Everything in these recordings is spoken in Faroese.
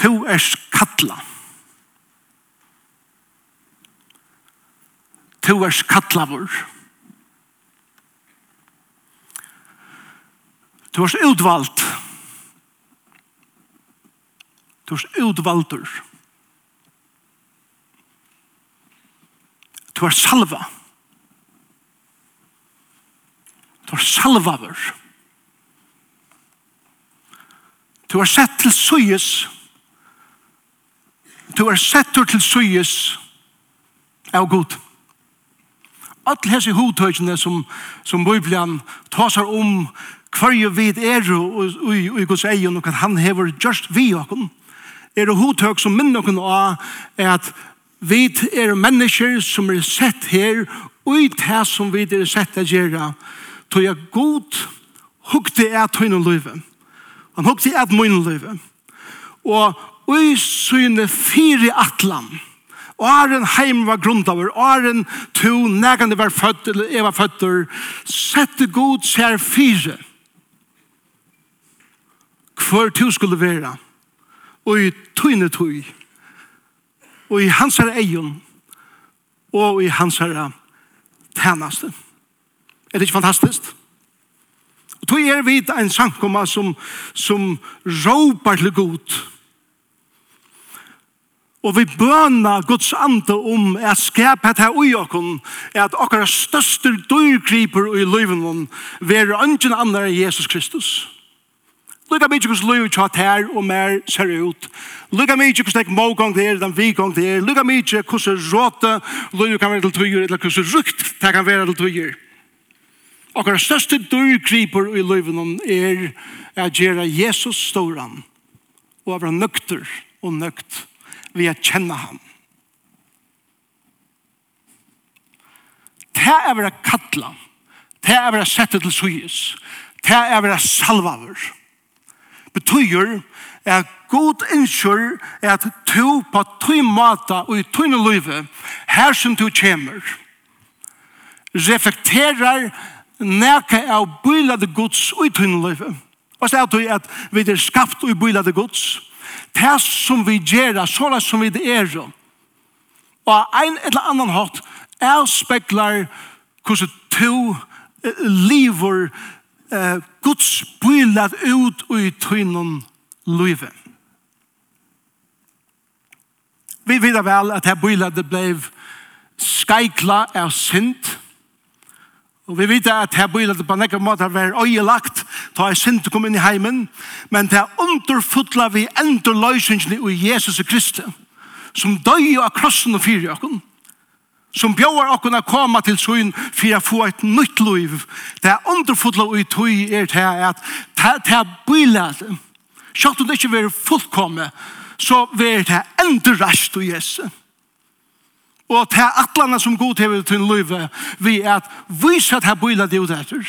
to er kattla. To er kattla vår. To er utvalgt. To er utvalter. To er salva. To er salva vår. To er sett til søyes. To Du er settur til suyes av god. Alle hese hodtøkene som, som Bibelen tasar om hver vid er og i Guds egen og at han hever just vi okken er det hodtøk som minner okken av at vi er mennesker som er sett her og i det som vi er sett å gjøre tog jeg god hukte er tøyne løyve. han hukte er tøyne løyve. og i syne fire atlan. aren heim var grundaver, Aren to negande var født, eller eva født, sette god ser fire. Hvor to skulle være, og i tøyne tøy, og i hans her egen, og i hans her tænaste. Er det ikke fantastisk? Og tøy er vi en sankomma som, som råpar til god, Og vi bøna Guds ande om at skap het her ui okkon, at okkara største dyrgriper i løyven veru ønsken andre enn Jesus Kristus. Lykka mykje hos løy og tjatt her og mer ser ut. Lykka mykje hos nek mågong der, den vikong der. Lykka mykje hos råte løy kan være til tøyer, eller hos rukt det kan være til tøyer. Okkara største dyrgriper i løyven er at gjerra Jesus storan og av nøkter og nøkt vi å kjenne ham. Det er vi å kattla. Det er vi å sette til suyes. Det er vi å salvaver. Betyr at god innskyr at to på to mata og i tøyne løyve her som to kommer reflekterer nekka av bylade gods og i tøyne løyve. Og så er det at vi er skapt og i bylade gods det som vi gjør, så det som vi er. Og en eller annan hatt avspekler hvordan to lever eh, Guds bilat ut i tøynen løyve. Vi vet vel at det bilat ble skeikla av synd, Og vi vet at her bøyler det på nekka måte var øyelagt, ta ei synd kom inn i heimen, men det er underfutla vi endur løysingene i Jesus Kristi, som døy av krossen og fyrir okken, som bjóar okken å komme til søyn for å få et nytt liv. Det underfutla og i tøy er til at det er bøyler det. sjalt om det ikke vil fullkomme, så vil det endur rast i Jesus og til atlana som god hever til løyve, vi at vise at her bøyla det ut etter,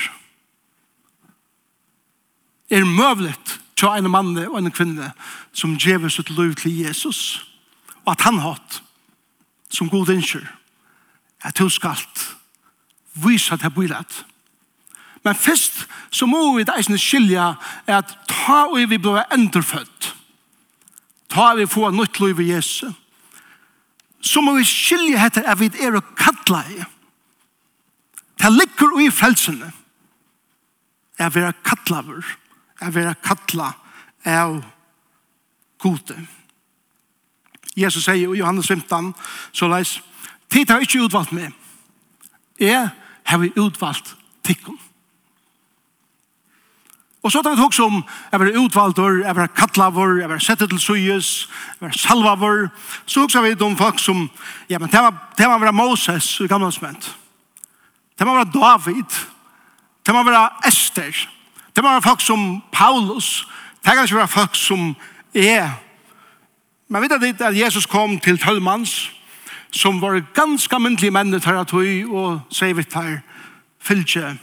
er møvlet til en mann og en kvinne som djever sitt løyve til Jesus, og at han hatt som god innskjør at hun skalt vise at her bøyla det. Men først så må vi da eisne skilja at ta og vi blir endurfødt, ta og vi får nytt løyve Jesus, så må vi skilje etter at vi er og kattla i. Det ligger i frelsene. Jeg vil kattla vår. Jeg vil kattla av gode. Jesus sier i Johannes 15, så leis, Tid har ikke utvalgt meg. Jeg har utvalgt tikkene Og så tar vi også om jeg var utvalgtor, jeg var kattlavor, jeg var settet til syes, jeg var salvavor. Så også vi om folk som, ja, men det var, det var Moses i gamle smønt. Det var David. Det var Esther. Det var folk som Paulus. Det kan ikke være folk som er. Men vet du at Jesus kom til tølvmanns, som var ganske myndelige menn til at og sier vi tar fylgje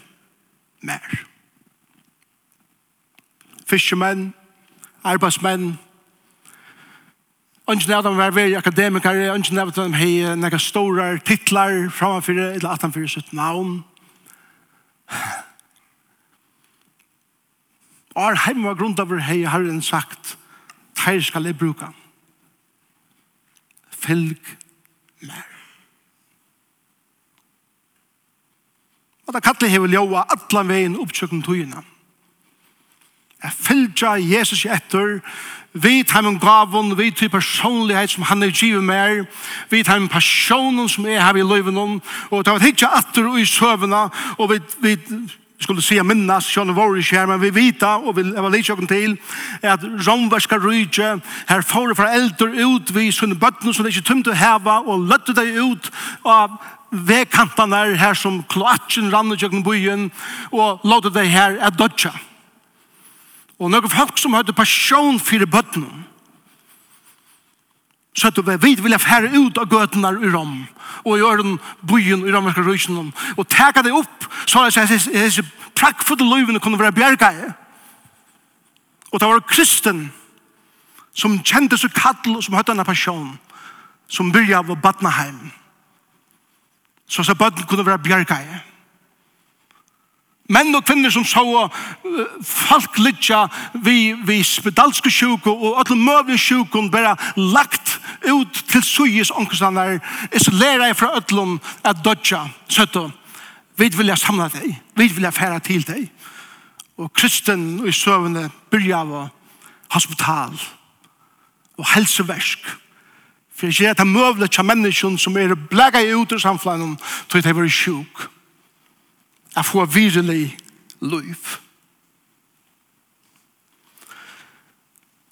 mer fiskemenn, arbeidsmenn. Ønsken av dem var veldig akademikere, ønsken av dem hei nekka store titlar framfyrir, eller at han fyrir sitt navn. Ar heim var grunn av hei herren sagt, teir skal jeg bruka. Fylg mer. Og da kallet hei vel joa atlan vegin oppsøkken togina. Jeg fylgja Jesus etter, vi tar min gavon, vi tar personlighet som han er givet mer, vi tar min passionen som er her i løyven og tar vi hitja atter og i søvna, og vi, vi skulle se minnas, sjone vår i kjær, men vi vita, og vi var litt sjokken til, at romverska rydje, her fore fra eldre ut, vi sunne bøttene som det ikke tømte heva, og løtte deg ut av vekantene her som kloatjen rann rannet sjåkken byen, og låte deg her er dødja. Og noen folk som hadde passion for bøttene, så at vi vil ha færre ut av gøtene i Rom, og gjøre den byen i romerske rysene, og teka det opp, så at disse prakkfulle løyvene kunne være bjerget. Og det var kristen som kjente seg kattel og som hadde denne passion, som byrja av Batnaheim. Så at bøttene kunne være bjerget. i menn og kvinner som så folk litja vi, vi spedalske sjuko og alle møvlige sjuko bare lagt ut til suyes omkostnader isolera fra ötlun at dodja søtto vi vilja samla deg vi vilja færa til deg og kristen og i søvende byrja av hospital og helseversk for jeg sier at det er møvlig til menneskene som er blega i ut i samfunnet til at de var sjuk at få virkelig liv.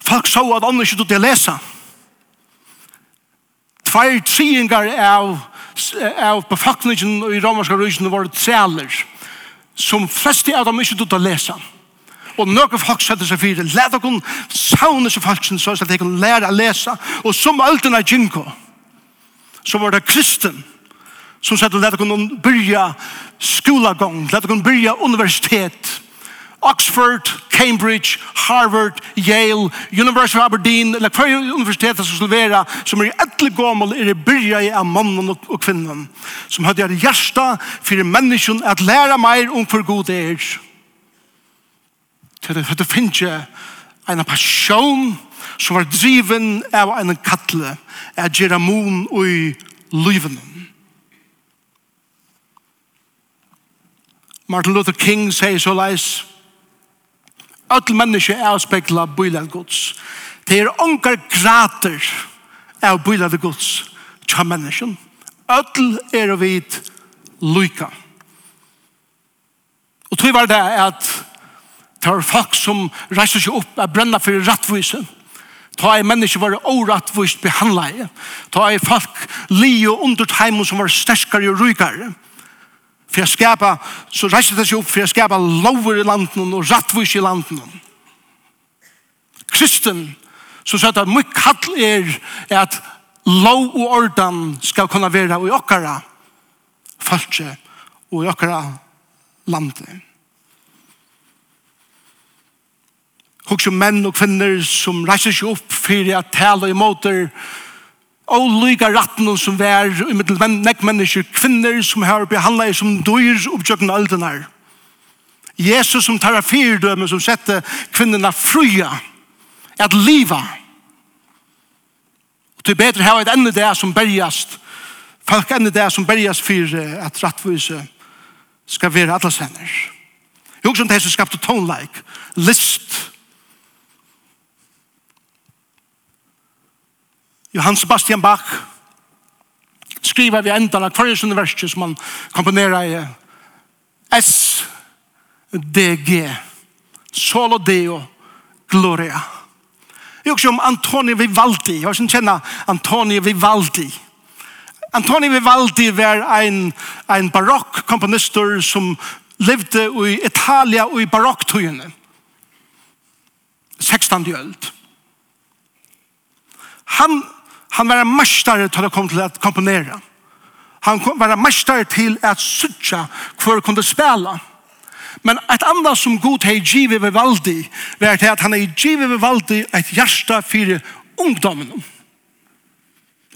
Folk så at andre ikke tog til å lese. Tveir triingar av, av befolkningen i romerske rysene var trealer, som fleste av dem ikke tog til å lese. Og noen folk setter seg fire. Læt dere savne seg falskene så at de kan lære å lese. Og som alterne er gjenko, så var det kristen så sier du, lette kunne byrja skolagång, lette kunne byrja universitet, Oxford, Cambridge, Harvard, Yale, University of Aberdeen, eller hver universitet som skulle være, som er i etle er i byrja i av mannen og kvinnen, som hadde gjerne hjärsta for menneskjen at læra meir om for god er. Til det finnes en passion som var driven av en kattle, er gjeramon og i livene. Martin Luther King sier så leis, Alle mennesker er avspekla bøylet gods. Det er ongar grater av bøylet gods tja mennesken. Alle er vid lyka. Og tog var det at det var folk som reiser seg opp og brenner for rattvisen. Ta ei menneske var oratvist behandla i. Ta ei folk li og underteimen som var sterskare og rykare for jeg skapa, så reiser det seg opp for jeg skapa lover i landen og rattvis i landen. Kristen, så sier at mye kall er at lov og ordan skal kunne være i okkara falske og i okkara landet. Hugsa menn og kvinner som reiser seg opp for at tale imot måter og lyga ratten som vær i mittel nek mennesker, kvinner som har behandlet som dyr opptjøkken aldenar. Jesus som tar fyrdømme som setter kvinnerna fruja at liva. Og til bedre har et enda det som bergast, folk enda det som bergast for at rattvise skal være atlas henner. Jo, som det som skapte tonelike, list, Johann Sebastian Bach. Skriver vi enda av kvarje universitet som han komponerer i S G. Solo Deo Gloria. Jeg også om Antonio Vivaldi. Jeg har ikke kjennet Antonio Vivaldi. Antonio Vivaldi var en, en barokk komponister som levde i Italia og i barokktøyene 16. jøld Han Han var en mestare til å komme til å komponere. Han var en mestare til å sutja hver kunde spela. Men et annet som god hei givet ved valdi, var til at han hei givet ved valdi et hjärsta for ungdommen.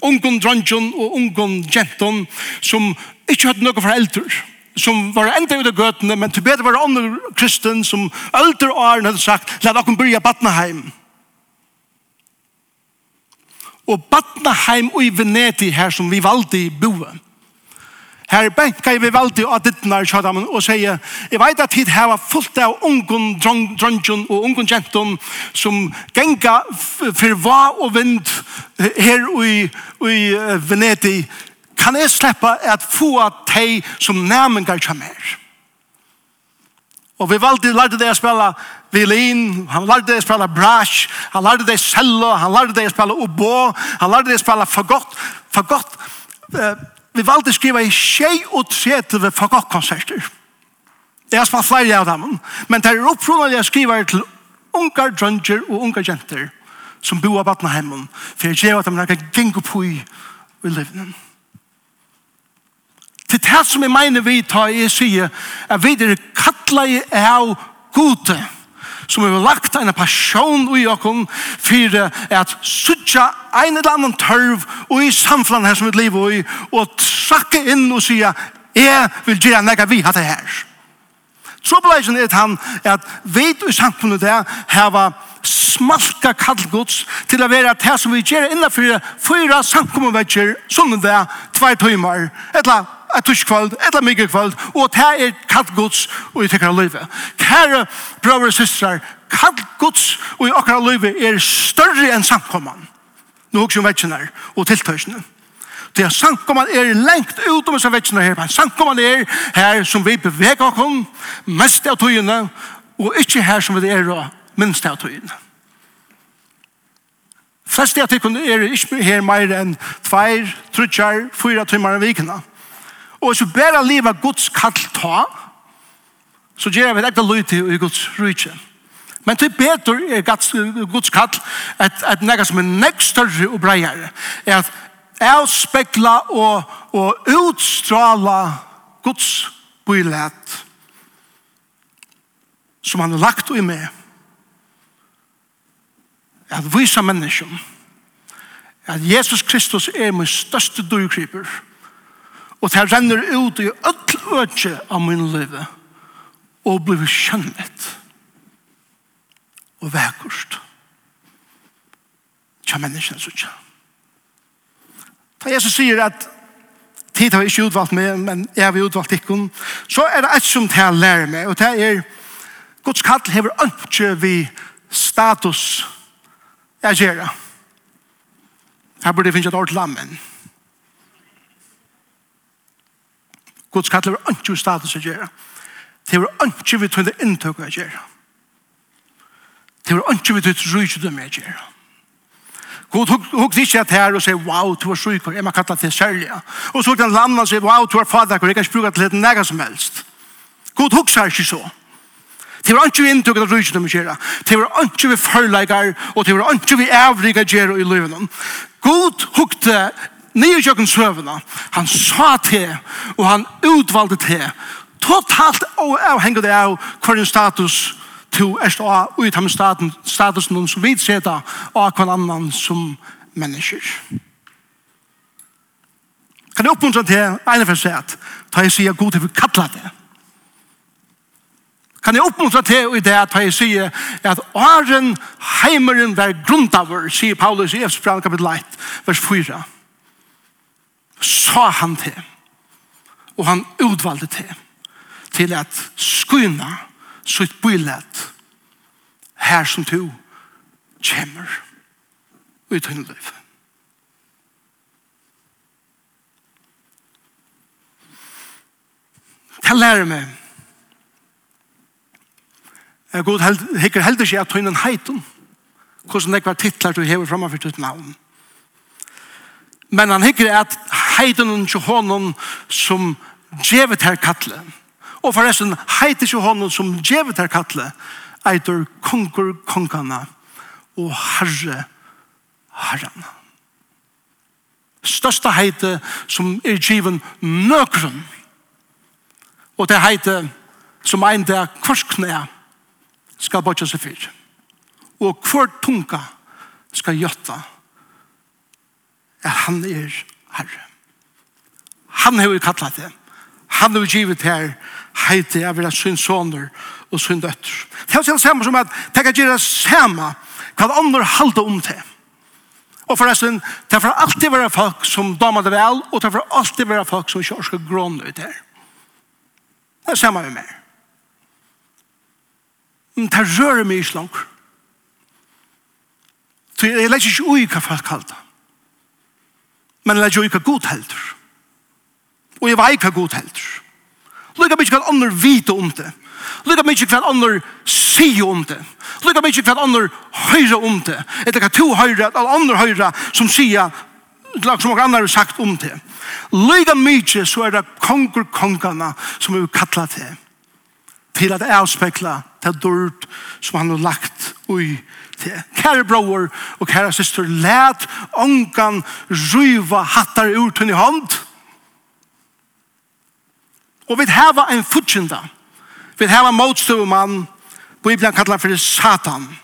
Ungdom dronjon og ungdom jenton som ikke hadde noen foreldre som var enda ut av gøtene, men til bedre var det andre kristen som eldre åren hadde sagt, la dere byrja Batnaheim og Batnaheim og i Veneti her som vi valgte i boe. Her benka vi valgte av dittnar kjadamen og sier, jeg vet at hit her var fullt av ungen dronjon og ungen jenton som genga for hva og vind her i, i Veneti. Kan jeg slippe at få at de som nærmengar kommer her? Og vi valgte, lærte det å spille violin, han lærte det å spille brash, han lærte det å selge, han lærte det å spille obo, han lærte det å spille fagott, fagott. Uh, Vi valgte å skrive i tjej og trete ved fagottkonserter. Jeg har spalt flere av dem, men det er opprunnet jeg skriver til ungar drønger og ungar jenter som bor av Batnahemmen, for jeg ser at de kan gjengu på i livene. Til det som jeg mener vi tar i sier, er vi er kattleie av gode, som har lagt en passion i okken for at suttja en eller annen tørv og i samfunnet her som vi lever i, og trakke inn og sier, jeg vil gjøre nekka vi har det her. Trobeleisen er han at vi i samfunnet der har smalka kallgods til å være det som vi gjør innenfor fyra samkommunvekker, sånn det er tvær tøymer, et eller annet et tuskvald, et la mygge kvald, og det er kallt gods og i tekkara livet. Kære brøver og systrar, kallt gods og i okkara livet er større enn samkomman. Nå hos jo vetsjene og tiltøysene. Det er samkomman er lengt ut om disse vetsjene her. Samkomman er her som vi beveger okkom, mest av tøyene, og ikke her som vi er minst av tøyene. Flest av tøyene er ikke her mer enn tveir, trutjar, fyra timmar i vikene. Og hvis vi bare lever Guds kall ta, så gjør vi dette løy til i Guds rydse. Men til bedre er Guds, Guds kall at, at noe som er nek større og breiere, er at avspekla og, og utstrala Guds bøylet som han har lagt i med at vise mennesken at Jesus Kristus er min største dyrgriper og Og det renner ut i ødel ødje av min liv. Og blir kjennet. Og vekkost. Kja menneskene så kja. Da Jesus sier at tid har ikke utvalgt meg, men jeg har utvalgt ikke. Så er det et som det jeg lærer meg, og det er Guds kall hever ønske vi status jeg gjør. det. Her burde jeg finne et ord til amen. Guds kall er ikke status å gjøre. Det er ikke vi tog det inntøk å gjøre. Det er ikke vi tog det rydde rydgjødom å gjøre. God hukk ikke at her og sier, wow, du er syk, jeg må kalla det særlig. Og så kan landa og sier, wow, du er fader, jeg kan ikke bruke til et nega som helst. God hukk sier ikke så. Det var ikke vi inntøk av rydgjødom å gjøre. Det var ikke vi førleikar, og det var ikke vi avriga gjøre i løyvnum. God hugg nye kjøkken søvende. Han sa til, og han utvalgte til, totalt avhengig av hver status to er stå ut av staten, statusen noen som vidt seta av hver annan som mennesker. Kan jeg oppmuntre til ene for seg at da jeg sier god til vi kattler det. Kan jeg oppmuntre til i det at jeg sier at åren heimeren var grunnt av sier Paulus i Efsbrand kapitel 1, vers 4 sa han til, og han utvalgte til, til at skyna sitt bylet her som to kommer ut i liv. Det lærer meg Jeg god held, hikker heldig ikke at tøynen heiten hvordan det var titler du hever fremme for ditt navn. Men han hikker at heiden til honom som djevet her kattle. Og forresten, heiden til honom som djevet her kattle, eitur konkur konkana og herre herran. Størsta heite som er given nøkron. Og det heite som ein der kvarskne skal bortja seg fyr. Og hver tunga skal gjøtta at han er herre. Han har jo kallat det. Han har jo givet her heite av vera sin soner og sin døtter. Det er jo samme som at det kan gjøre samme hva andre halde om det. Og forresten, det er for alltid være folk som damer det vel, og det er for alltid være folk som ikke skal gråne ut her. Det er samme med meg. Men det rører meg ikke langt. Så jeg legger ikke ui hva folk kallt det. Men jeg legger ui hva god heldur. Og jeg vet hva god helder. Lykka mykje hva andre vite om det. Lykka mykje hva andre sier om det. Lykka mykje hva andre høyre om det. Etter hva to høyre, eller andre høyre som sier som noen andre har sagt om det. Lykka mykje så er det konger kongene som er kattla til. Til at avspekla det dørt som han har lagt ui til. Kære bror og kære syster, let ongan ryva hattar ut hun i hånd. Kære Og vi hava en futsinda. Vi hava motstøvumann, Bibelen kallar for Satan,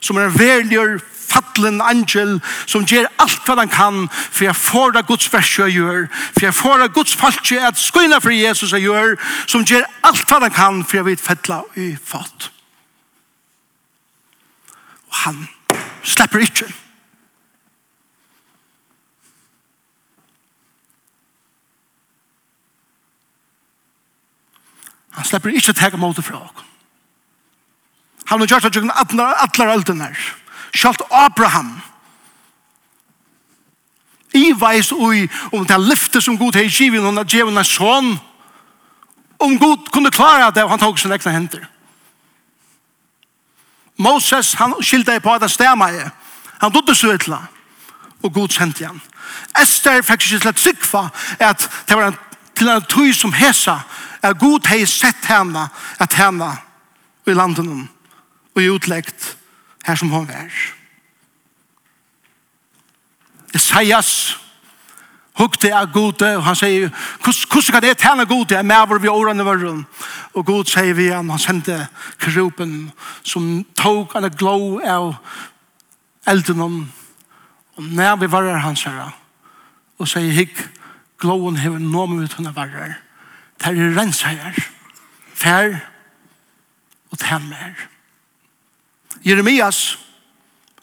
som er en verligur fattelen angel som ger alt hva han kan For jeg får det Guds vers jag gör For jeg får det Guds falsk at skoina for Jesus jag gör som ger alt hva han kan For jeg vet fettla i fat. Og han slipper ikke Han slipper ikke å tega måte fra oss. Han har gjort at gjennom atler, atler her. Kjalt Abraham. I veis ui om det lyfte som god hei kivin og djevna sånn. Om god kunne klara det og han tog sin egna henter. Moses, han skilde på at han stemma i. Han dodde så utla. Og god sendte han. Esther fikk ikke til å trykva at det var en, til en tøy som hesa at god hei sett henne at henne i landen og i utleggt her som hon er. Isaias hukte av gode, og han sier, hvordan kan det tjene gode? Jeg med over vi årene våren. Og god sier vi han, han sendte kropen som tog en glow av elden og når vi var her, han sier, og sier, hikk, glowen hever noe med henne var her. Det er renseier. Fær og temmer. Jeremias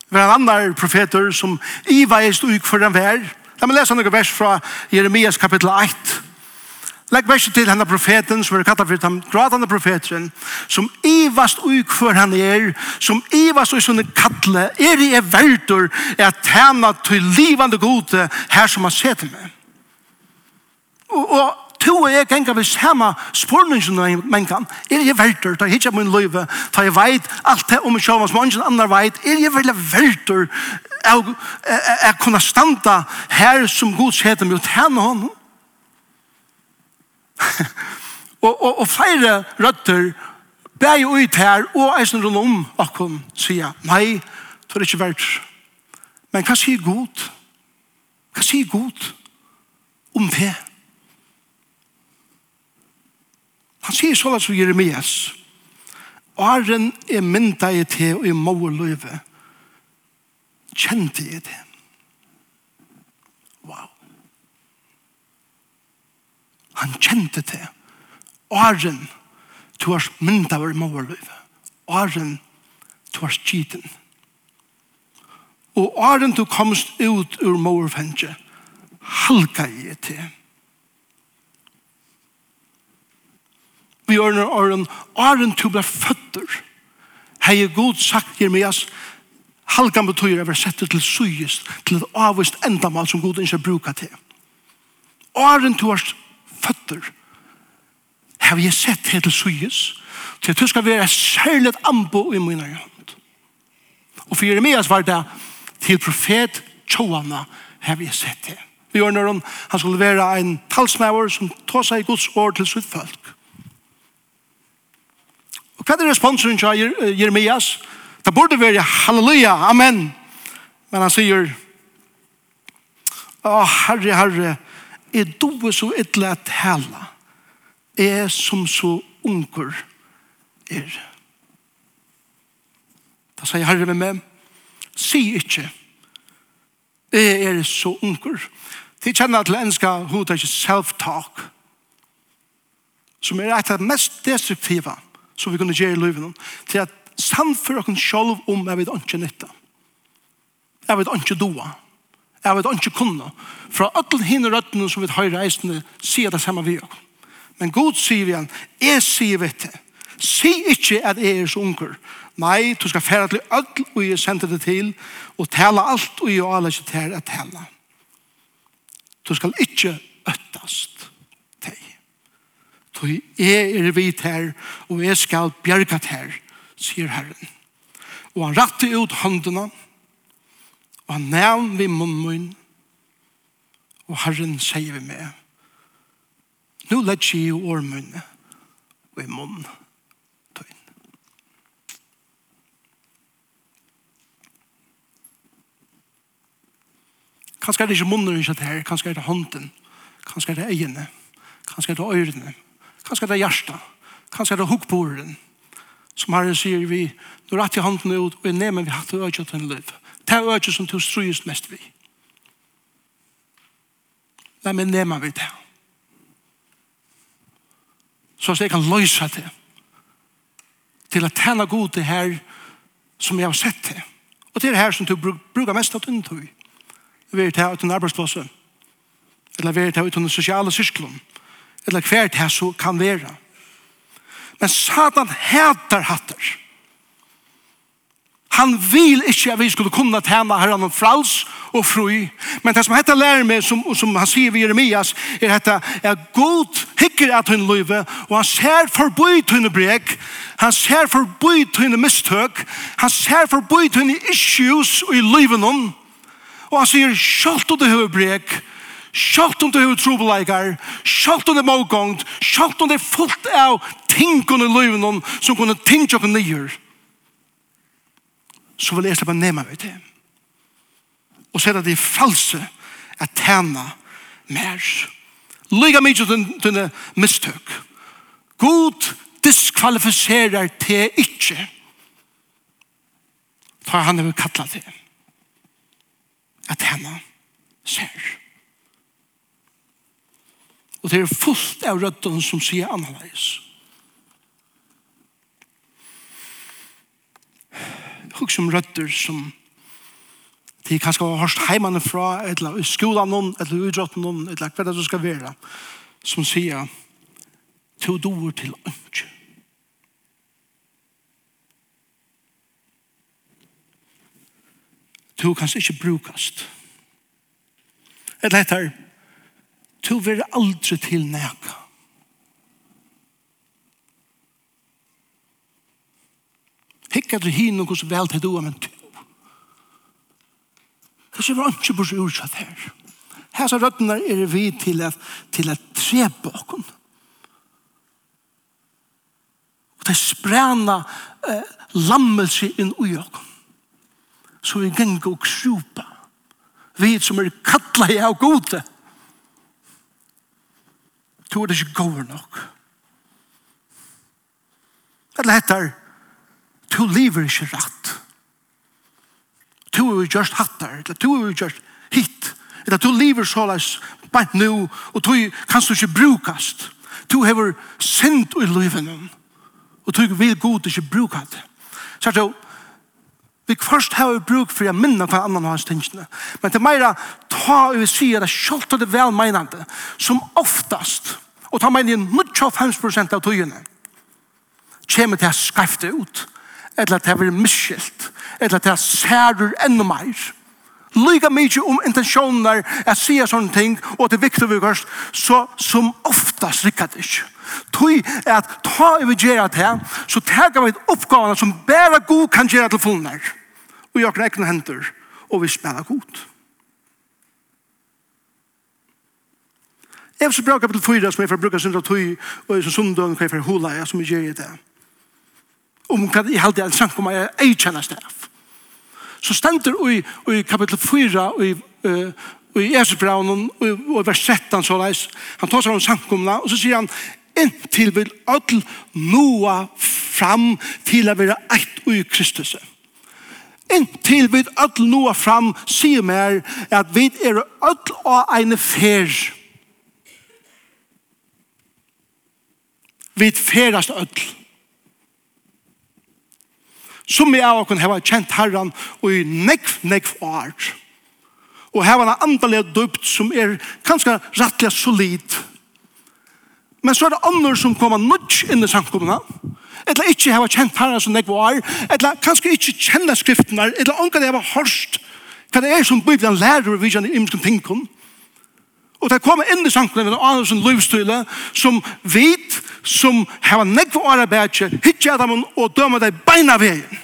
var en annan profeter som Iva er stuk for den vær. La meg lese noen vers fra Jeremias kapittel 8. Legg verset til henne profeten, som er kattet for den gradende profeten, som ivast ukfør han er, som ivast og sånne kattle, er i evertur, er at henne til livande gode her som han ser til meg. Og, og to og jeg ganger vi samme spurningen av mennkene. Er jeg verter, da hittar min løyve, da jeg vet alt det om sjåen som ingen andre vet. er jeg veldig verter jeg kunne standa her som Guds heter og tjene honom. og, og, og flere røtter ber bæg ut her og eisen rundt om akkom sier, nei, det er ikke verdt. Men hva sier god? Hva sier god om det? Hva sier Gud? Han sier så som Jeremias. Åren er mynda i te og i mål løyve. Kjente i det. Wow. Han kjente det. Åren to har mynda i mål løyve. Åren to har skiten. Og åren to komst ut ur mål halka i te. Halka i te vi ørne åren, åren to ble føtter. Hei er god sagt, Jeremias, halkan betyr å være settet til syest, til et avvist endamal som god ikke bruker til. Åren to års føtter, har jeg sett til syes, til at du skal være særlig ambo i min hjønd. Og for Jeremias var det til profet Tjoana har jeg sett til. Vi gjør når han skulle være en talsmauer som tar seg i Guds år til sitt folk. Og hva er responsen til Jeremias? Det burde være halleluja, amen. Men han sier, Å, herre, herre, er du så ytterlig at hela, er som så unger er. Da sier herre med meg, si ikke, jeg er så unger. De kjenner til enska hodet ikke self-talk, som er et av mest destruktiva, som vi kunne gjøre i livet til at samføre oss selv om jeg vet ikke nytte. Jeg vet ikke doa. Jeg vet ikke kunne. Fra alle henne røttene som vi har reisende, sier det samme vi også. Men god sier vi han, jeg sier vi til. Si ikke at jeg er så unger. Nei, du skal fære til alt og jeg sender det til og tale alt og jeg alle ikke til å tale. Du skal ikke øttast tog jeg er vidt her, og jeg skal bjerge her, sier Herren. Og han rattet ut håndene, og han nevn vi munnen og Herren sier vi med, nå lett jeg i årmunne, og i munnen. Kanskje er det ikke munnen vi det her, kanskje er det hånden, kanskje er det øynene, kanskje er det øyrene, Kanskje det er hjertet. Kanskje det er hukkborden. Som Herren sier vi, nå rett i hånden ut, og jeg nemen vi hatt og øyne til en liv. Det er øyne som du strøyest mest vi. Nei, men nemen vi det. Så jeg kan løse det. Til å tjene god det her som jeg har sett det. Og det er her som du bruker mest av din tog. Vi er til her uten arbeidsplassen. Eller vi er det her uten den sosiale syskelen eller hver det så kan være. Men Satan heter hatter. Han vil ikke at vi skulle kunne tjene herren om frals og fru. Men det som heter lærer meg, som, som han sier i Jeremias, er at er god hikker at hun løyve, og han ser forbi tunne brek, han ser forbi tunne mistøk, han ser forbi tunne issues i løyven om, og han sier, kjølt og du høy brek, Sjalt om du har trobeleikar, sjalt om det er målgångt, sjalt om det er fullt av tingene i livet som kunne tinge oss nyer, så vil jeg slippe nema meg til. Og så er det det false at tjene mer. Lyga mye til denne mistøk. God diskvalifiserer til ikke for han er kattlet til at tjene ser. Og det er fullt av røttene som sier annerledes. Hugg som røtter som de kanskje har hørt heimene fra, eller i skolen noen, eller i idrotten noen, eller hva det skal være, som sier, to doer til ønske. To kan ikke brukast. Eller etter, to vil aldri til næka. Hikka du hin og hvordan vel til du, men to. Det er ikke bors ursatt her. Her så røttene er vi til at, til at tre bakom. Og det sprena eh, lammelse inn i oss. Så vi ganger og krupa. Vi som er kattla i av gode. Du er ikke god nok. Eller heter, du lever ikke rett. Du er just hattar, eller du er just hit. Eller du lever så såleis bare nu, og du kan du ikke brukast. Du hever synd i livet, og du vil god ikke bruka det. Så er det Vi først har vi bruk for å minne hva annan har tingene. Men til meg ta og vi sier det selv til det velmeinende, som oftast, og ta meira i 95% av togene, kommer til å skrifte ut, eller til å være miskilt, eller til å sære enda meir. Lyga mykje om intensjoner at sier sånne ting, og det er viktig vi kørst, så som oftast rikker det ikke. Tui er at ta i vi gjerra til, så tega vi oppgavene som bare god kan gjerra til fullner. Og jeg kan egne henter, og vi spela god. Jeg vil så bra kapitel 4, som jeg får bruka sin tøy, og jeg som sundag, og jeg får hula, jeg som gjerra til. Om hva jeg halte en sank om jeg ei kjennes det. Så stender i, i kapitel 4 i, uh, i Esebraunen og i vers 13 så leis. Han tar seg om samkomna og så sier han inntil vil öll noa fram til å være eit ui Kristus. Inntil vil öll noa fram sier mer at vi er öll av eine fer. Vi ferast öll. Som vi av kunne heva kjent herran og i nekv, nekv art. Og hava en andelig døpt som er kanskje rettelig solid. Men så er det andre som kommer nødt inn i samkommene, Eller ikke hava kjent herran som nekv år. Eller kanskje ikke kjenne skriftene. Eller anker det hava hørst. Hva det er som Bibelen lærer vi kjenner imenske tingkom. Og det kommer inn i samkomna med andre som livsstyle som vet som har nekve åra bætje, hitje dem og døme deg beina veien.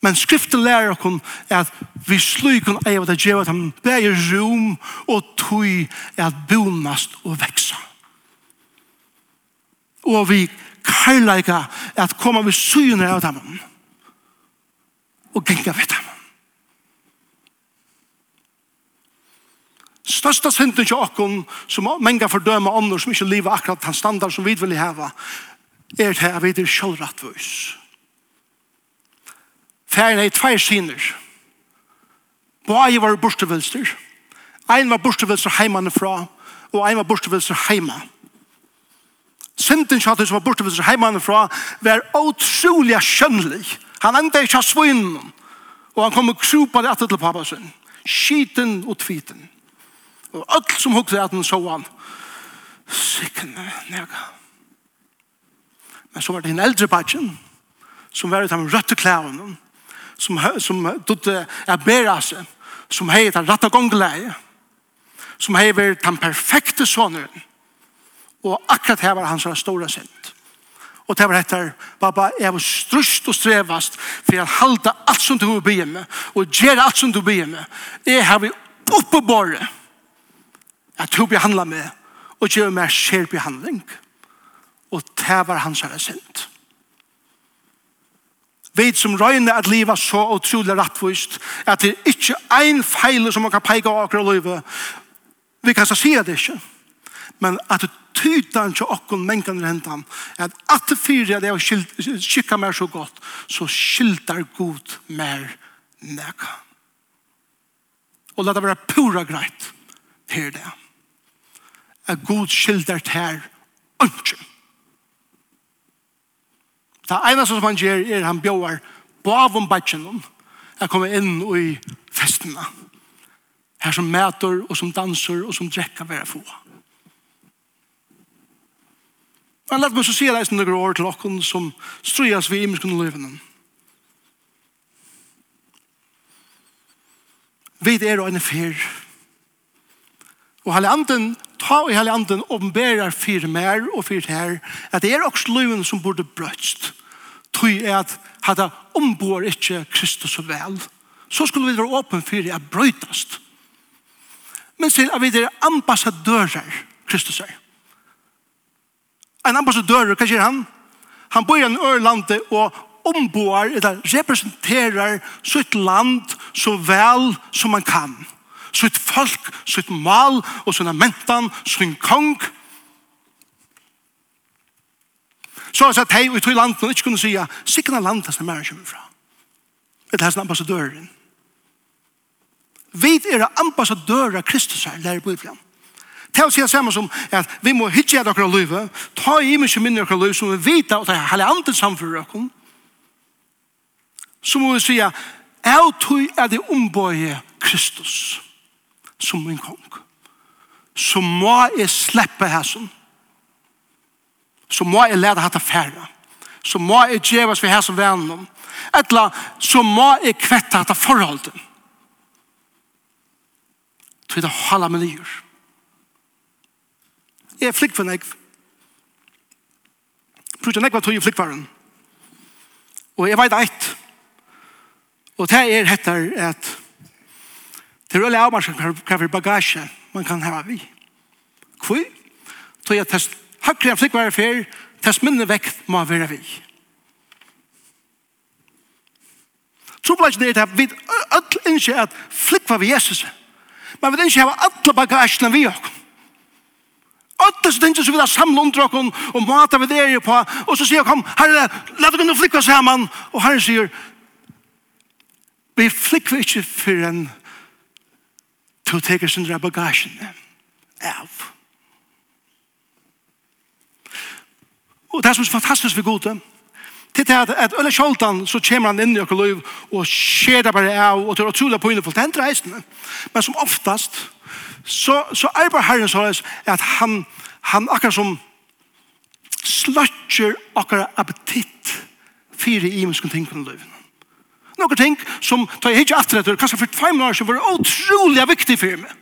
Men skriften lærer oss at vi slik kan eier det gjør at han bæger rom og tøy at bonast og veksa. Og vi kærleika at komme vi syne av dem og genga ved dem. Størsta synden til okken, som menga fordøma ånder som ikke lever akkurat den standard som vi vil hava er til at vi er sjølvrattvøys. Færen er tvær syner. Båge var borstevilster. Ein var borstevilster heimane fra, og ein var borstevilster heima. Synden til som var borstevilster heimane fra, var utrolig skjønnelig. Han enda ikke av svinen, og han kom og krupa det etter til pappa sin. Skiten og tviten. Og alt som hukte at han så han, sikne nega. Men så var det en eldre patjen, som var utan røtte klæven, som, som dødde er bæra seg, som heter den rette gongleie, som hei vært den perfekte sonen, og akkurat her var hans store sint. Og det var etter, Baba, jeg var strust og strevast, for jeg halda alt som du vil be med, og gjøre alt som du vil be med. Jeg har vi oppe bordet, at du behandla meg og gjør meg skjerbehandling. Og det var hans herre sint. Vi som røyne at livet så utrolig rettvist, at det er ikke en feil som man kan peke av akkurat livet. Vi kan så si det ikke. Men at det tyder ikke akkurat mengene rentan at at det fyrer det og skikker meg så godt, så skilter god mer nega. Og la det være pura greit. Her det er at god skildert her ønsker. Det eneste som han gjør er han bjør bavom bætsjennom at komme inn i festene. Her som mæter og som danser og som drekker være få. Men lett meg så sier leisen noen år til okken som strujas vi imenskene løvene. Vi er og en fyr. Og hele anden, ta i hele anden, åpenberer fyr mer og fyr her, at det er også løven som burde brøtst. Tøy er at hadde ombor ikke Kristus så vel. Så skulle vi være åpen for det at brøytast. Men sier at vi er ambassadører Kristus er. En ambassadør, hva sier han? Han bor i en ørlande og omboar, eller representerer sitt land så vel som man kan sitt folk, sitt mal og sina mentan, sin kong. Så er det hei vi tog landet og ikke kunne sige sikna landet som er kommer fra. Det er ambassadøren. Vi er ambassadører av Kristus her, lærer på Bibelen. Det er å si det samme som at vi må hitje av dere livet, ta i mye minne av dere livet som vi vet at det er hele andre samfunnet dere. Så må vi si at jeg tog er det ombøyer Kristus. Kristus som min kong. Så må jeg slippe her hæsen. Så må jeg lære hatt affæra. Så må jeg djevas for hæsen vennom. Etla, så må jeg kvette hatt forholdet. Til det halva med livet. Jeg er flikt for nek. Prøvde nek var tog i flikkvaren. Og jeg vet eit. Og det er etter at Det er veldig avmarsen hva for bagasje man kan ha vi. Hvor? Så jeg test hakker jeg flikk være fer, test minne vekt må være vi. Trobladjen er at vi alle innskje at flikk vi Jesus. Men vi innskje at alle bagasjene vi oss. Alle stinget så vi har samlet under oss og matet vi der på. Og så sier jeg, kom, herre, la dere nå flikka sammen. Og herre sier, vi flikker ikke for en to teker sindra bagasjene av. Og det er som er fantastisk for gode, til det at, at Ølle Kjoltan så kommer han inn i okkur liv og skjer det bare av og til å tula på innefullt den eisene. Men som oftast så, så er bare herren så at han, han akkurat som sløtjer akkurat appetitt fyrir imenskun ting på livene noen ting som tar jeg ikke etter det, kanskje for fem år som var utrolig viktig for meg.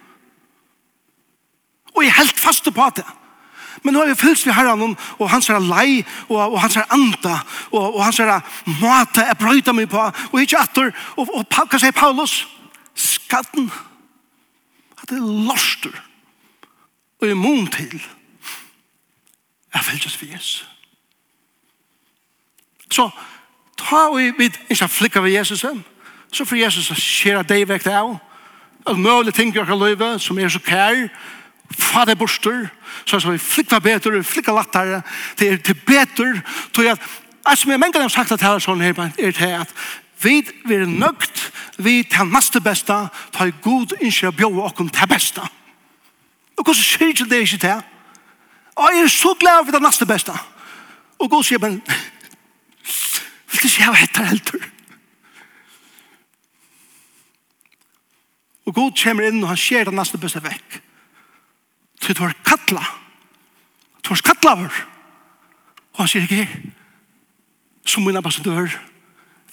Og jeg är helt fast på det. Men nå har vi fyllt vid herren, og han ser lei og, og han ser anda og, og han ser mata jeg brøyta meg på og ikke etter, og, og hva sier Paulus? Skatten at det er lorster og immun til jeg fyllst vid Jesus. Så ta og vi ikke flikker ved Jesus, så får Jesus skjera deg vekk det av, og mulig ting i okker løyve som er så kær, fa det borster, så er vi flikker bedre, flikker lattere, det er til bedre, til at, altså, men mange har sagt at det er sånn her, er det at vi er nøgt, vi tar neste besta, i god innskjer bjøve okken til besta. Og hvordan skjer ikke det ikke til? Og jeg er så glad for det neste besta. Og god sier, men skal ikke ha hette helter. Og Gud kommer inn og han skjer det neste bøsse vekk. Så du har kattla. Du har kattla over. Og han sier ikke, som min ambassadør,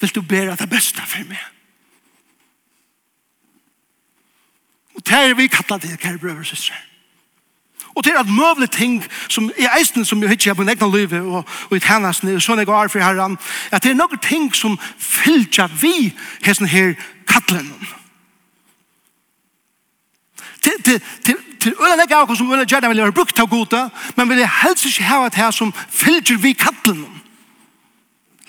vil du bære det beste for meg. Og det er vi kattla til, kære brøver og søstre. Og til at møvle ting som i eisen som jeg hittir på en egna liv og, og i tjenestene, og sånn jeg går for herren, at det er noen ting som fylgja vi hessen her kattlen. Til, til, til, til ølen jeg av som ølen gjerne vil være brukt av gode, men vil jeg helst ikke ha et her som fylgjer vi kattlen.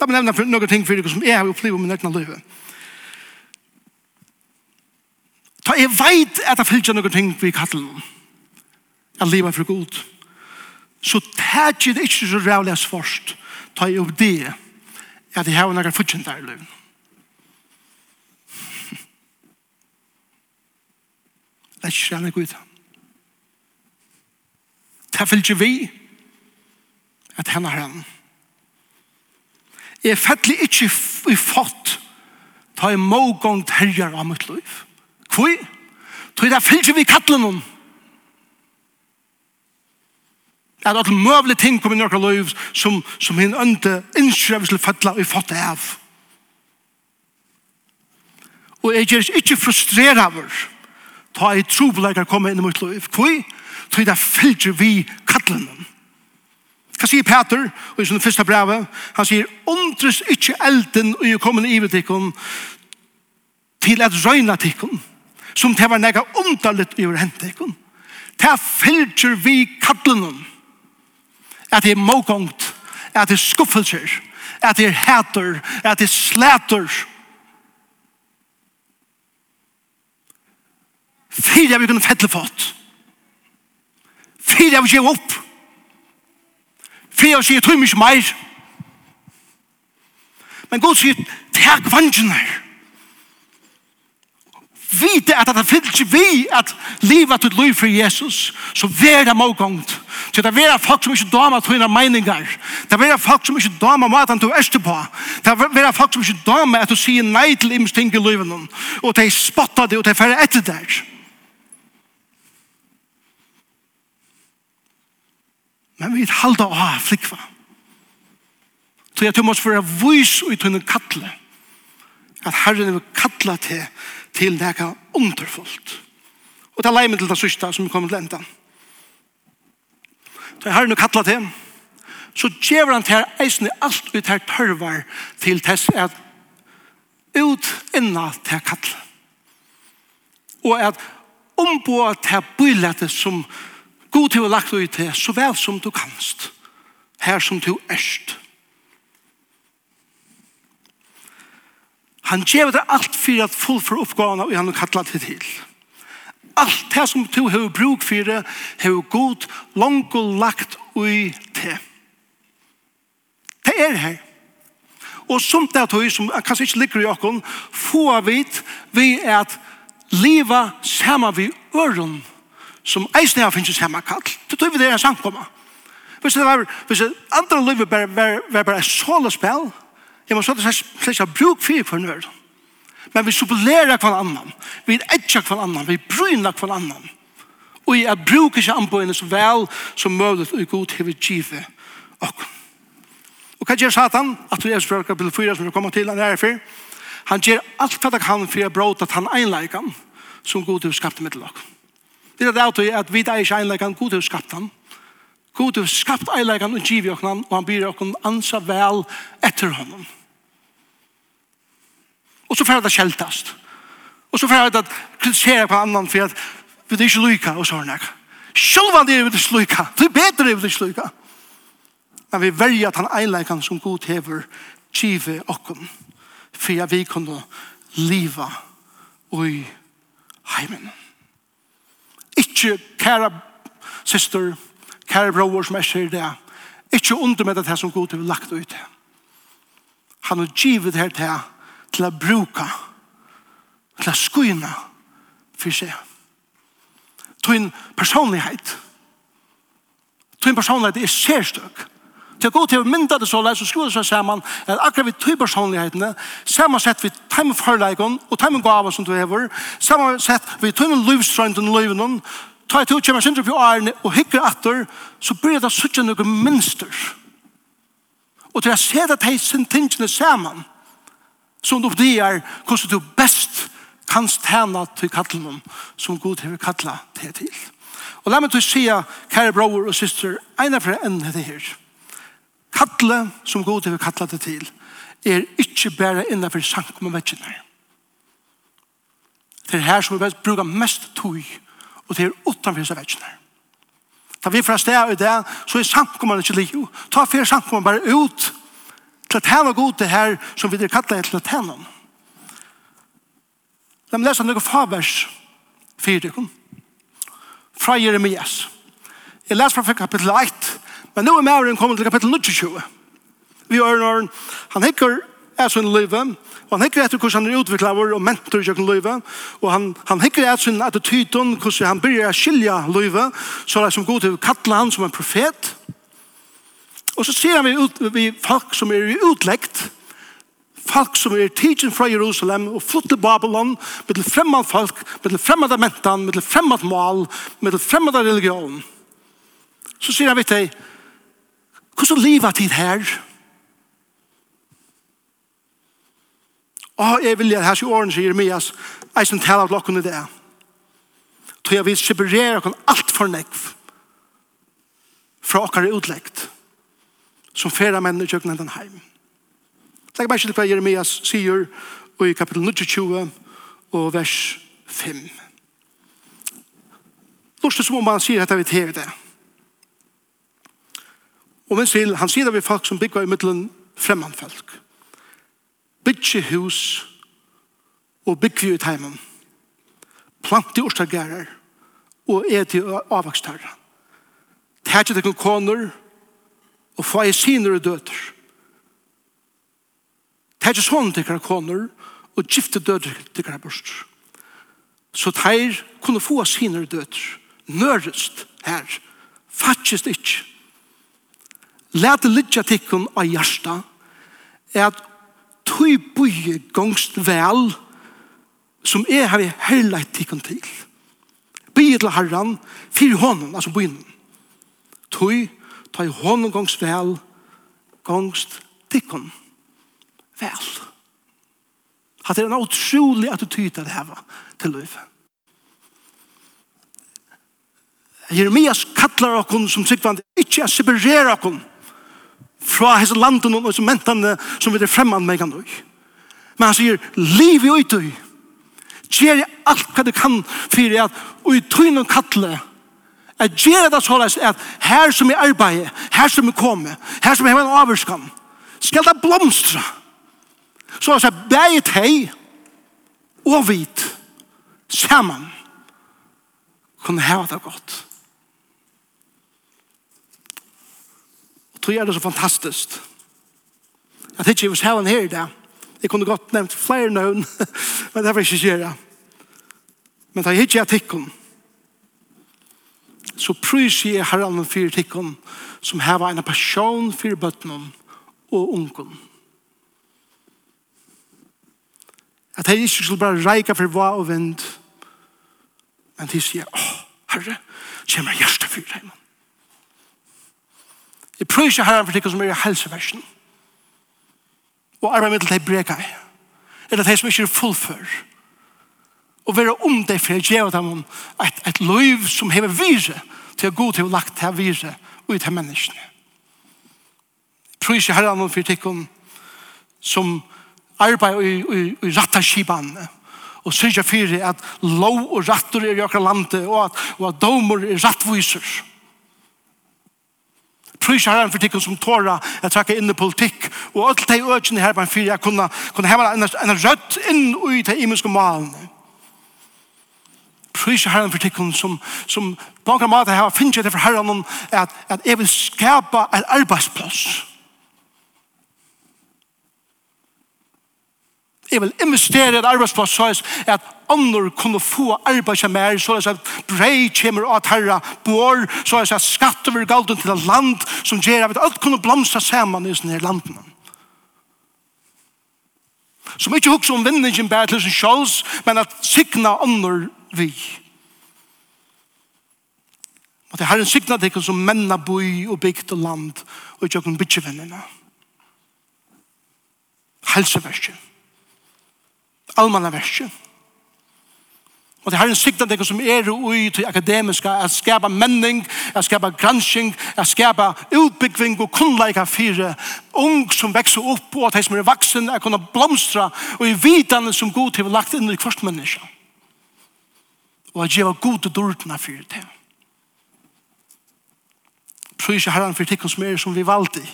La meg nevne noen ting for dere som jeg har opplevd med egna liv. Ta jeg veit at jeg fylgjer noen ting vi kattlen at leva for god. Så tætje det ikke så rævlig as først, ta i opp det, at jeg har noen fortjent der i løven. Det er ikke renne god. Det fyllt vi, at henne har henne. Jeg fettelig ikke i fått, ta i mågångt terjer av mitt liv. Hvor? Tror jeg det fyllt vi kattelen noen. at alle møvlige ting kommer i noen liv som, som henne ønte innskrevet til fødla og fått det av. Og jeg gjør ikke frustreret over ta i trobeleikere komme inn i mitt liv. Hvor? Tror det fylger vi kattlene. Hva sier Peter i sin første brevet? Han sier, «Undres ikke elden og jeg kommer i ivetikken til at røyna tikken, som det var nega underligt i hentekon. Det fylger vi kattlene.» at det er mågångt, at det er skuffelser, at det er hæter, at det er slæter. Fyra vi kunne fettle fått. Fyra vi gjev opp. Fyra vi sier tøy mykje meir. Men Gud sier, takk vangen her vite at det fyllt vi at livet til liv for Jesus, så vær det målgångt. Så det vera folk som ikke damer til dine meninger. Det vera folk som ikke damer maten til æste på. Det vera folk som ikke damer at du sier nei til ims ting i livet. Og de spotter det, og de færre etter der. Men vi halda å ha flikva. Så jeg tror vi må være vis ut under kattle. At Herren vil kattle til til det er underfullt. Og ta leimen til det sørste som kommer til enda. Så jeg har nok til, så gjør han til eisene alt ut her tørvar til tess at ut inna til kattlet. Og at ombå til bøylete som god til å lagt ut til, så vel som du kanst, her som du erst. Han gjør det alt for at folk får oppgavene og han har kattlet det til. Alt det som du har bruk for det, har god langt og lagt ui til. Det er her. Og som det er tog, som kanskje ikke ligger i åkken, får vi vi at leva sammen vi øren som eisne her finnes samme kall. Det tog vi det er samkomma. Hvis det var, hvis det andre livet var bare, bare, bare, bare et sålespill, Jeg må så at jeg ikke har bruk for hver nøyre. Men vi supplerer hver annan. Vi etjer hver annan. Vi bryner hver annan. Og jeg bruker ikke anbøyene så vel som mulig og god til vi giver og. Og hva gjør Satan? At du er spør kapitel 4 som vi kommer til han er for. Han gjør alt hva han kan for å bråte at han einleikan som god til skapte med til dere. Det er det at vi er ikke einleikan god til skapte han. God har skapt eilegan og givet oss og han byr oss ansa vel etter honom. Og så får det kjeltast. Og så får det kritisere på annan for at vi er ikke lyka og sånn. Sjølva det er vi ikke lyka. Det er bedre er vi ikke lyka. Men vi velger at han eilegan som God hever givet oss for at vi kunne liva ui heimen. Ikke kæra syster, Kære bror som er sier det, ikke under med det som god har lagt ut. Han har givet her til til å bruke, til å skynne for seg. Til en personlighet. Til en personlighet er særstøk. Til å gå til å mynda det så leis og skru seg sammen at akkurat vi tog personlighetene samansett vi tøyme forleikon og tøyme gava som du hever samansett vi tøyme livstrøynden og livene tar jeg til å kommer sindre på årene og hikker atter, så blir det suttje noen minster. Og til jeg ser at sin tingene sammen, som du er hvordan du best kan stjene til kattelen som Gud har kattlet til til. Og la meg til å si, kære bror og syster, ene fra enn det her. Kattelen som Gud har kattlet det til, er ikke bare innenfor sankum og vekkene. Det er her som vi bruker mest tog og det er utanfor seg vekkene. Da vi fra sted i det, så er samkommende ikke liv. Ta fyrir samkommende bare ut til at henne god det her som vi kallar til at henne. La meg lese noen fabers fyrir. Fra Jeremias. Jeg leser fra kapittel 1, men nå er Mauren kommet til kapittel 20. Vi er når han hikker er sin løyve, og han hikker etter hvordan han er utviklet og mentor i kjøkken løyve, og han, han hikker etter sin attityden, hvordan han begynner å skilje løyve, så er det som god til å kattle han som en profet. Og så ser vi, ut, vi folk som er utleggt, folk som er tidsen fra Jerusalem og flott til Babylon, med til fremmede folk, med til fremmede mentan, med til fremmede mål, med til fremmede religion. Så sier han vidt deg, hvordan livet tid her? Hvordan Og jeg vil gjøre her i årene, sier Jeremias, jeg som taler av klokken i det. Tror jeg vi separerer oss alt for nekv fra okkar utleggt som færa menn i kjøkken enden heim. Legg meg til hva Jeremias sier i kapittel 29 og vers 5. Lort som om han sier at vi tever det. Og minst til, han sier det vi folk som bygger i middelen fremmanfolk bygge hus og byggvi ut heimen. Plante orstagerar og eti avvakstarra. Tætje tekken koner og få ei siner og døter. Tætje sånn tekkar koner og gifte døter til tekkar bort. Så teir kunne få siner og døter. Nørest her. Fattjest ikkje. Læt det litt av tikkun av hjärsta er at tøy bøye gongst vel, som er her i heilægt tikkun til. Bøye til herran, fyrir hånden, altså bøyen. Tøy, tøy hånden gongst vel, gongst tikkun vel. Hatt er en utrolig attityd det her til løyve. Jeremias kallar okkon som tryggvande, ikkje a separera okkon, fra hese landen og som mentane som vi er fremman megan han Men han sier, liv i utøy. Gjer alt hva du kan fyrir at utøyne og kattle at gjøre det såleis at her som er arbeid, her som er kommet, her som er en avvurskan, skal det blomstra. Så han sier, beget teg og vit, saman, kunne heva det godt. tror jeg det så fantastisk. Jeg tenker ikke hva her i dag. Jeg kunne godt nevnt flere nøvn, men det var ikke gjøre. Men det er ikke jeg tikkene, så pryser jeg herren og fire tikkene som her en passion for bøttene og ungen. At jeg ikke skulle bare reike for hva og vind, men de sier, åh, herre, kommer hjertet for deg, mann. Jeg prøver ikke herren for det som er i helseversen. Og arbeid med til de breka i. Eller de som ikke er fullfør. Og være om det for jeg gjør dem et, et liv som hever vise til å gå til å lagt til å vise ut til menneskene. Jeg prøver ikke herren for det som arbeid i, i, i rattaskibane og sørger for at lov og rattor er i akkurat landet og at, og at domer er rattviser. Prys herren for tikkun som tåra jeg trakka inn i politikk. Og alt de økene her bare en jeg kunne, kunne heva en, en rødt inn ui til imenske malen Prys herren for tikkun som, som på en måte heva finnes jeg til for herren at, at jeg vil skapa en arbeidsplass Jeg vil investere i et arbeidsplass så at andre kunne få arbeid som er, så at brei kommer av herre bor, så at skatter vil galden til et land som gjør at alt kunne blomstra sammen i sånne landene. Som ikke hukse om vinningen bare til sin sjåls, men at sikna andre vi. Og det har en sikna til som menna boi og bygd og land og ikke kun bytjevinnene. Helseversen allmanna versen. Og det har en sikten det som er ui til akademiska, at skapa menning, at skapa gransking, at skapa utbyggving og kunnleika fire, ung som vekser opp, og at de som er vaksen er kunna blomstra, og i vidane som god til lagt inn i kvart menneska. Og at gjeva god til dårdna fyrir det. Prøy ikke herran for tikkun som er som vi valgte.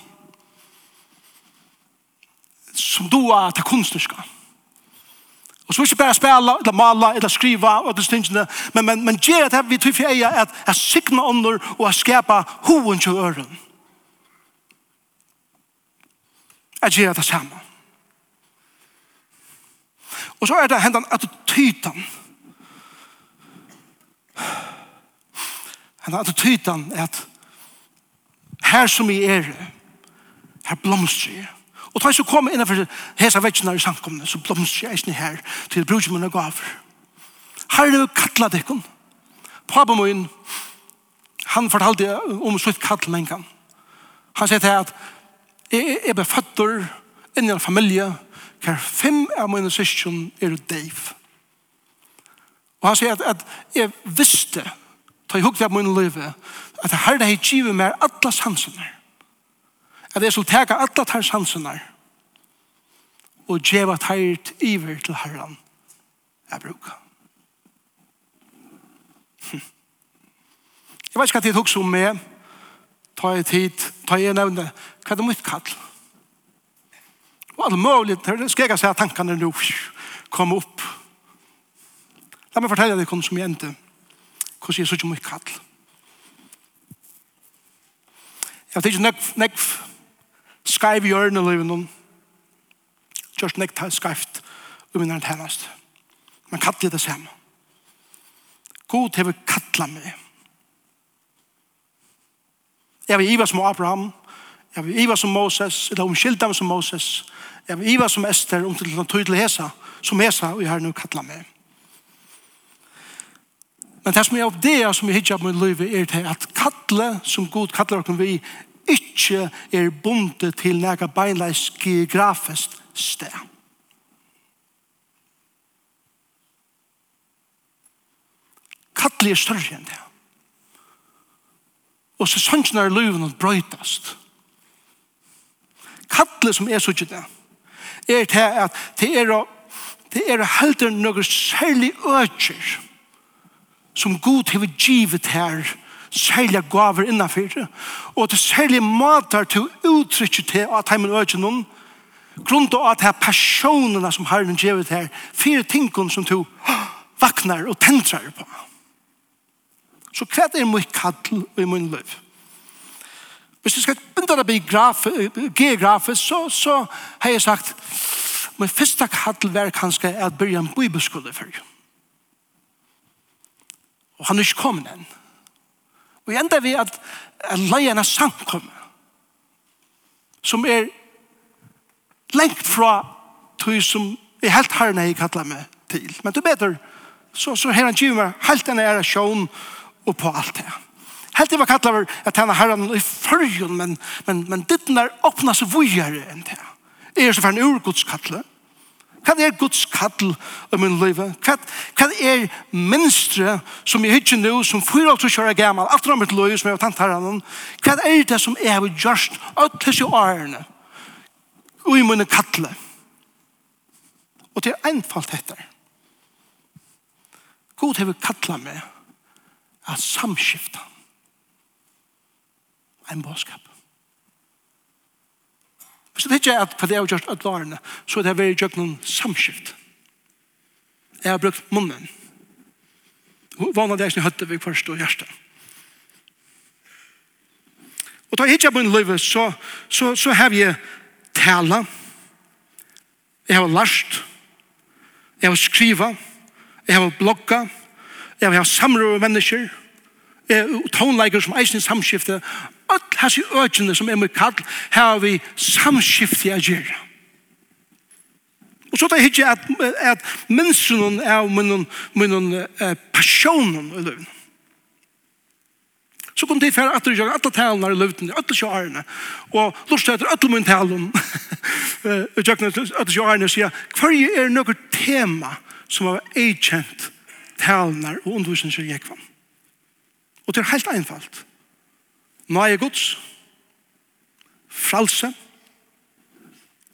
som doa til kunstnerska. Og så ikke bare spille, eller male, eller skrive, og disse tingene, men, men, men gjør det vi tror for eier at jeg sikner under og jeg skaper hoen til øren. Jeg gjør det samme. Og så er det hendan attityden. Hendan attityden er at her som jeg er, her blomstrer jeg. Og tar så kom innenfor hesa vetsjene i samkomne, så blomst jeg eisne her til brudgjummene gaver. Herre kattla dekken. Pabba min, han fortalte om sitt kall mengan. Han sier til at jeg, er befattur inn i en familie hver fem av mine søsken er deiv. Og han sier at, at jeg visste, da jeg hukte av mine liv, at herre hei givet meg alle sansene at jeg skulle teka alle tar sansene og djeva teirt iver til herran jeg bruker. Jeg vet ikke hva tid hukks om meg, ta i tid, ta i nevne, hva er det mitt kall? Og alt mulig, skal jeg si at tankene nå kom opp. La meg fortelle deg hvordan som jeg endte, hvordan jeg så ikke mitt kall. Jeg vet ikke nekv, nekv, skreiv i ørene livet noen, kjørst nekt har skreift og minner det hennast. Men kattelig det samme. God hever kattla meg. Jeg vil iva som Abraham, jeg vil iva som Moses, eller omskylda meg som Moses, jeg vil iva som Esther, om til han tog Hesa, som Hesa, og jeg har nu kattla meg. Men det som jeg oppdeer, som jeg hittar på min liv, er det at kattle, som God kattler oss vi, ikke er bundet til nega beinleis geografisk sted. Kattelig er større enn det. Og så sannsyn er løven og brøytast. Kattelig som er så ikke det, er til at det er å det er heldur noen særlig økjer som god har givet her særlige gaver innenfor, og til særlige måter til å uttrykke til at heimen øke noen, grunn til at det er personene som har den gjør her, fire tingene som du vaknar og tentrar på. Så hva er mitt kattel i min liv? Hvis jeg skal begynne å bli geografisk, så, så har jeg sagt, min første kattel var kanskje at begynne en bibelskole for. Og han er ikke kommet enn. Og enda vi at, at leie en som er lengt fra tog som er helt herren jeg kattler meg til. Men du bedre, så, så her han giver meg helt denne er sjån og på alt det. Helt jeg var kattler meg at han er herren i førjen, men, men, men ditt er åpnet så vujere enn det. Jeg er så færre en urgodskattler. Hva er Guds kall i min liv? Hva, hva er minstre som jeg hittir nu, som fyrir alt kjører gammal, alt om mitt liv som jeg har tant herren? Hva er det som jeg har gjørst av disse årene? Og i min kattle. Og det er einfalt etter. God har kattla meg av samskiftet en bådskap. Så det er ikke at på det jeg har gjort at varene, så er det vært gjort noen samskift. Jeg har brukt munnen. Vannet det er som høtte ved først og hjertet. Og da jeg ikke har begynt livet, så, så, så har jeg tala, jeg har lært, jeg har skriva, jeg har blogga, jeg har samråd med mennesker, jeg har tonleiker som eisen samskiftet öll hans i som er med kall, her har vi samskifti a gjerra. Og så tar jeg ikke at, at minstenen er minnen, minnen eh, passionen i løven. Så kom det for at du gjør alle talene i løven, alle kjørene, og lort etter alle min talen, og gjør alle kjørene og sier, hva er noe tema som har eikjent talene og undervisningen gikk Jekvann? Og det er helt einfalt. Nøye gods, fralse,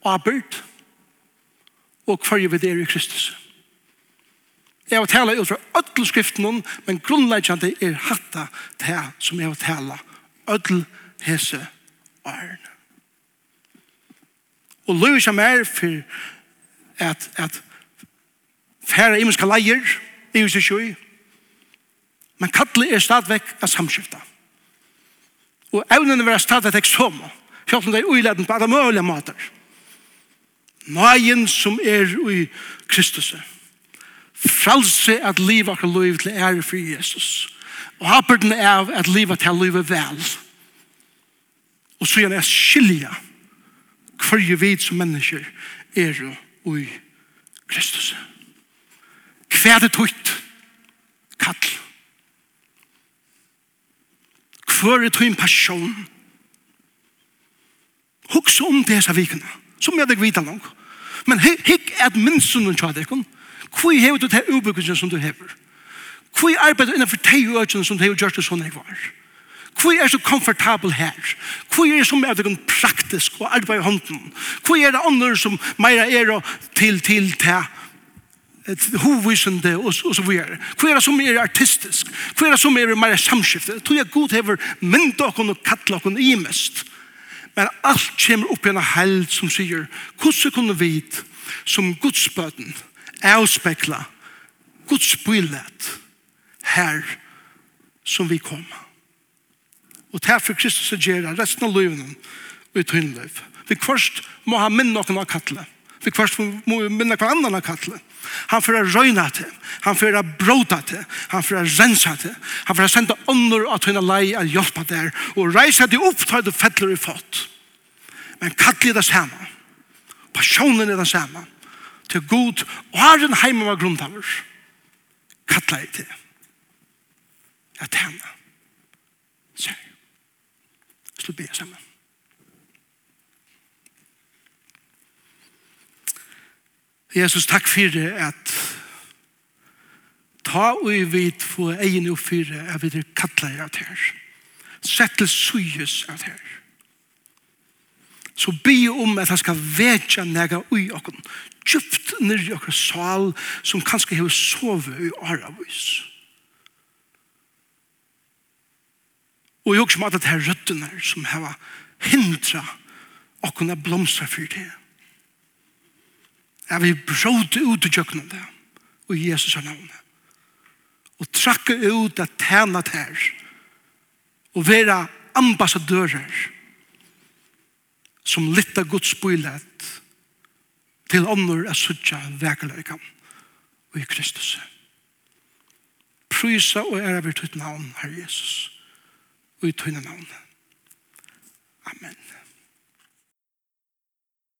abert, og hverje vi der i Kristus. Jeg vil tale ut fra ødel skriften, men grunnleggjande er hatta det som jeg vil tale ødel hese åren. Og løy som er for at, at færre imenska leier, i huset sjøy, men kattle er stadvekk av samskiftet. Og evnen vera stadet tek som, fjallt om det er uiladen på alle mulige måter. Nøyen som er i Kristus. Fralse at liv akkur liv til ære for Jesus. Og haperden er at livet til livet vel. Og så gjerne er skilja hver vi som mennesker er i Kristus. Hva er det tøyt? Kall føre til en passion. Hugs om det, sa vikene, som jeg deg vita lang. Men hikk at minst som du tja deg, hvor hever du til ubyggelsen som du hever? Hvor arbeider du innenfor teg og økene som du har gjort det sånn jeg var? Hvor er så komfortabel her? Hvor er det som er det praktisk og arbeid i hånden? Hvor er det andre som meira er til, til, til, hovvisende og, og så videre. Hva er det som er artistisk? Hva er det som er mer samskifte? Tror jeg god hever mynd og og kattel og i mest. Men alt kommer opp i en held som sier, hvordan kunne vi som godsbøten avspekla godsbøylet her som vi kom. Og derfor Kristus er gjøre resten av livet og i tøynløp. Vi først må ha minne noen av kattelet. Vi først må minne hver annen av kattelet. Han får røyna til. Han får bråta til. Han får rensa til. Han får senda ånder at hun er lei å hjelpe der. Og reisa til opp til du fettler i fått. Men kattelig er det samme. Passionen er det samme. Til god. Og har en heim av grunntaver. Kattelig er det. Jeg tjener. Sær. Slutt be sammen. Jesus, takk for det at ta og vi vet få egen og fyre at vi kattler av det her. Sett til syes av det her. Så be om at han skal vete nega ui okken, djupt nir i okker sal som kanskje hever sove i aravis. Og jeg også måtte det her røttene som hever hindra okken er blomstra for det her Jeg vil bråte ut i kjøkkenen det, og Jesus har navnet. Og trakke ut at tjene her, og være ambassadører, som litt av Guds bøylet, til ånder er suttja vekeløykan, og i Kristus. Prysa og ære vi tøyt navn, Herre Jesus, og i tøyne navn. Amen.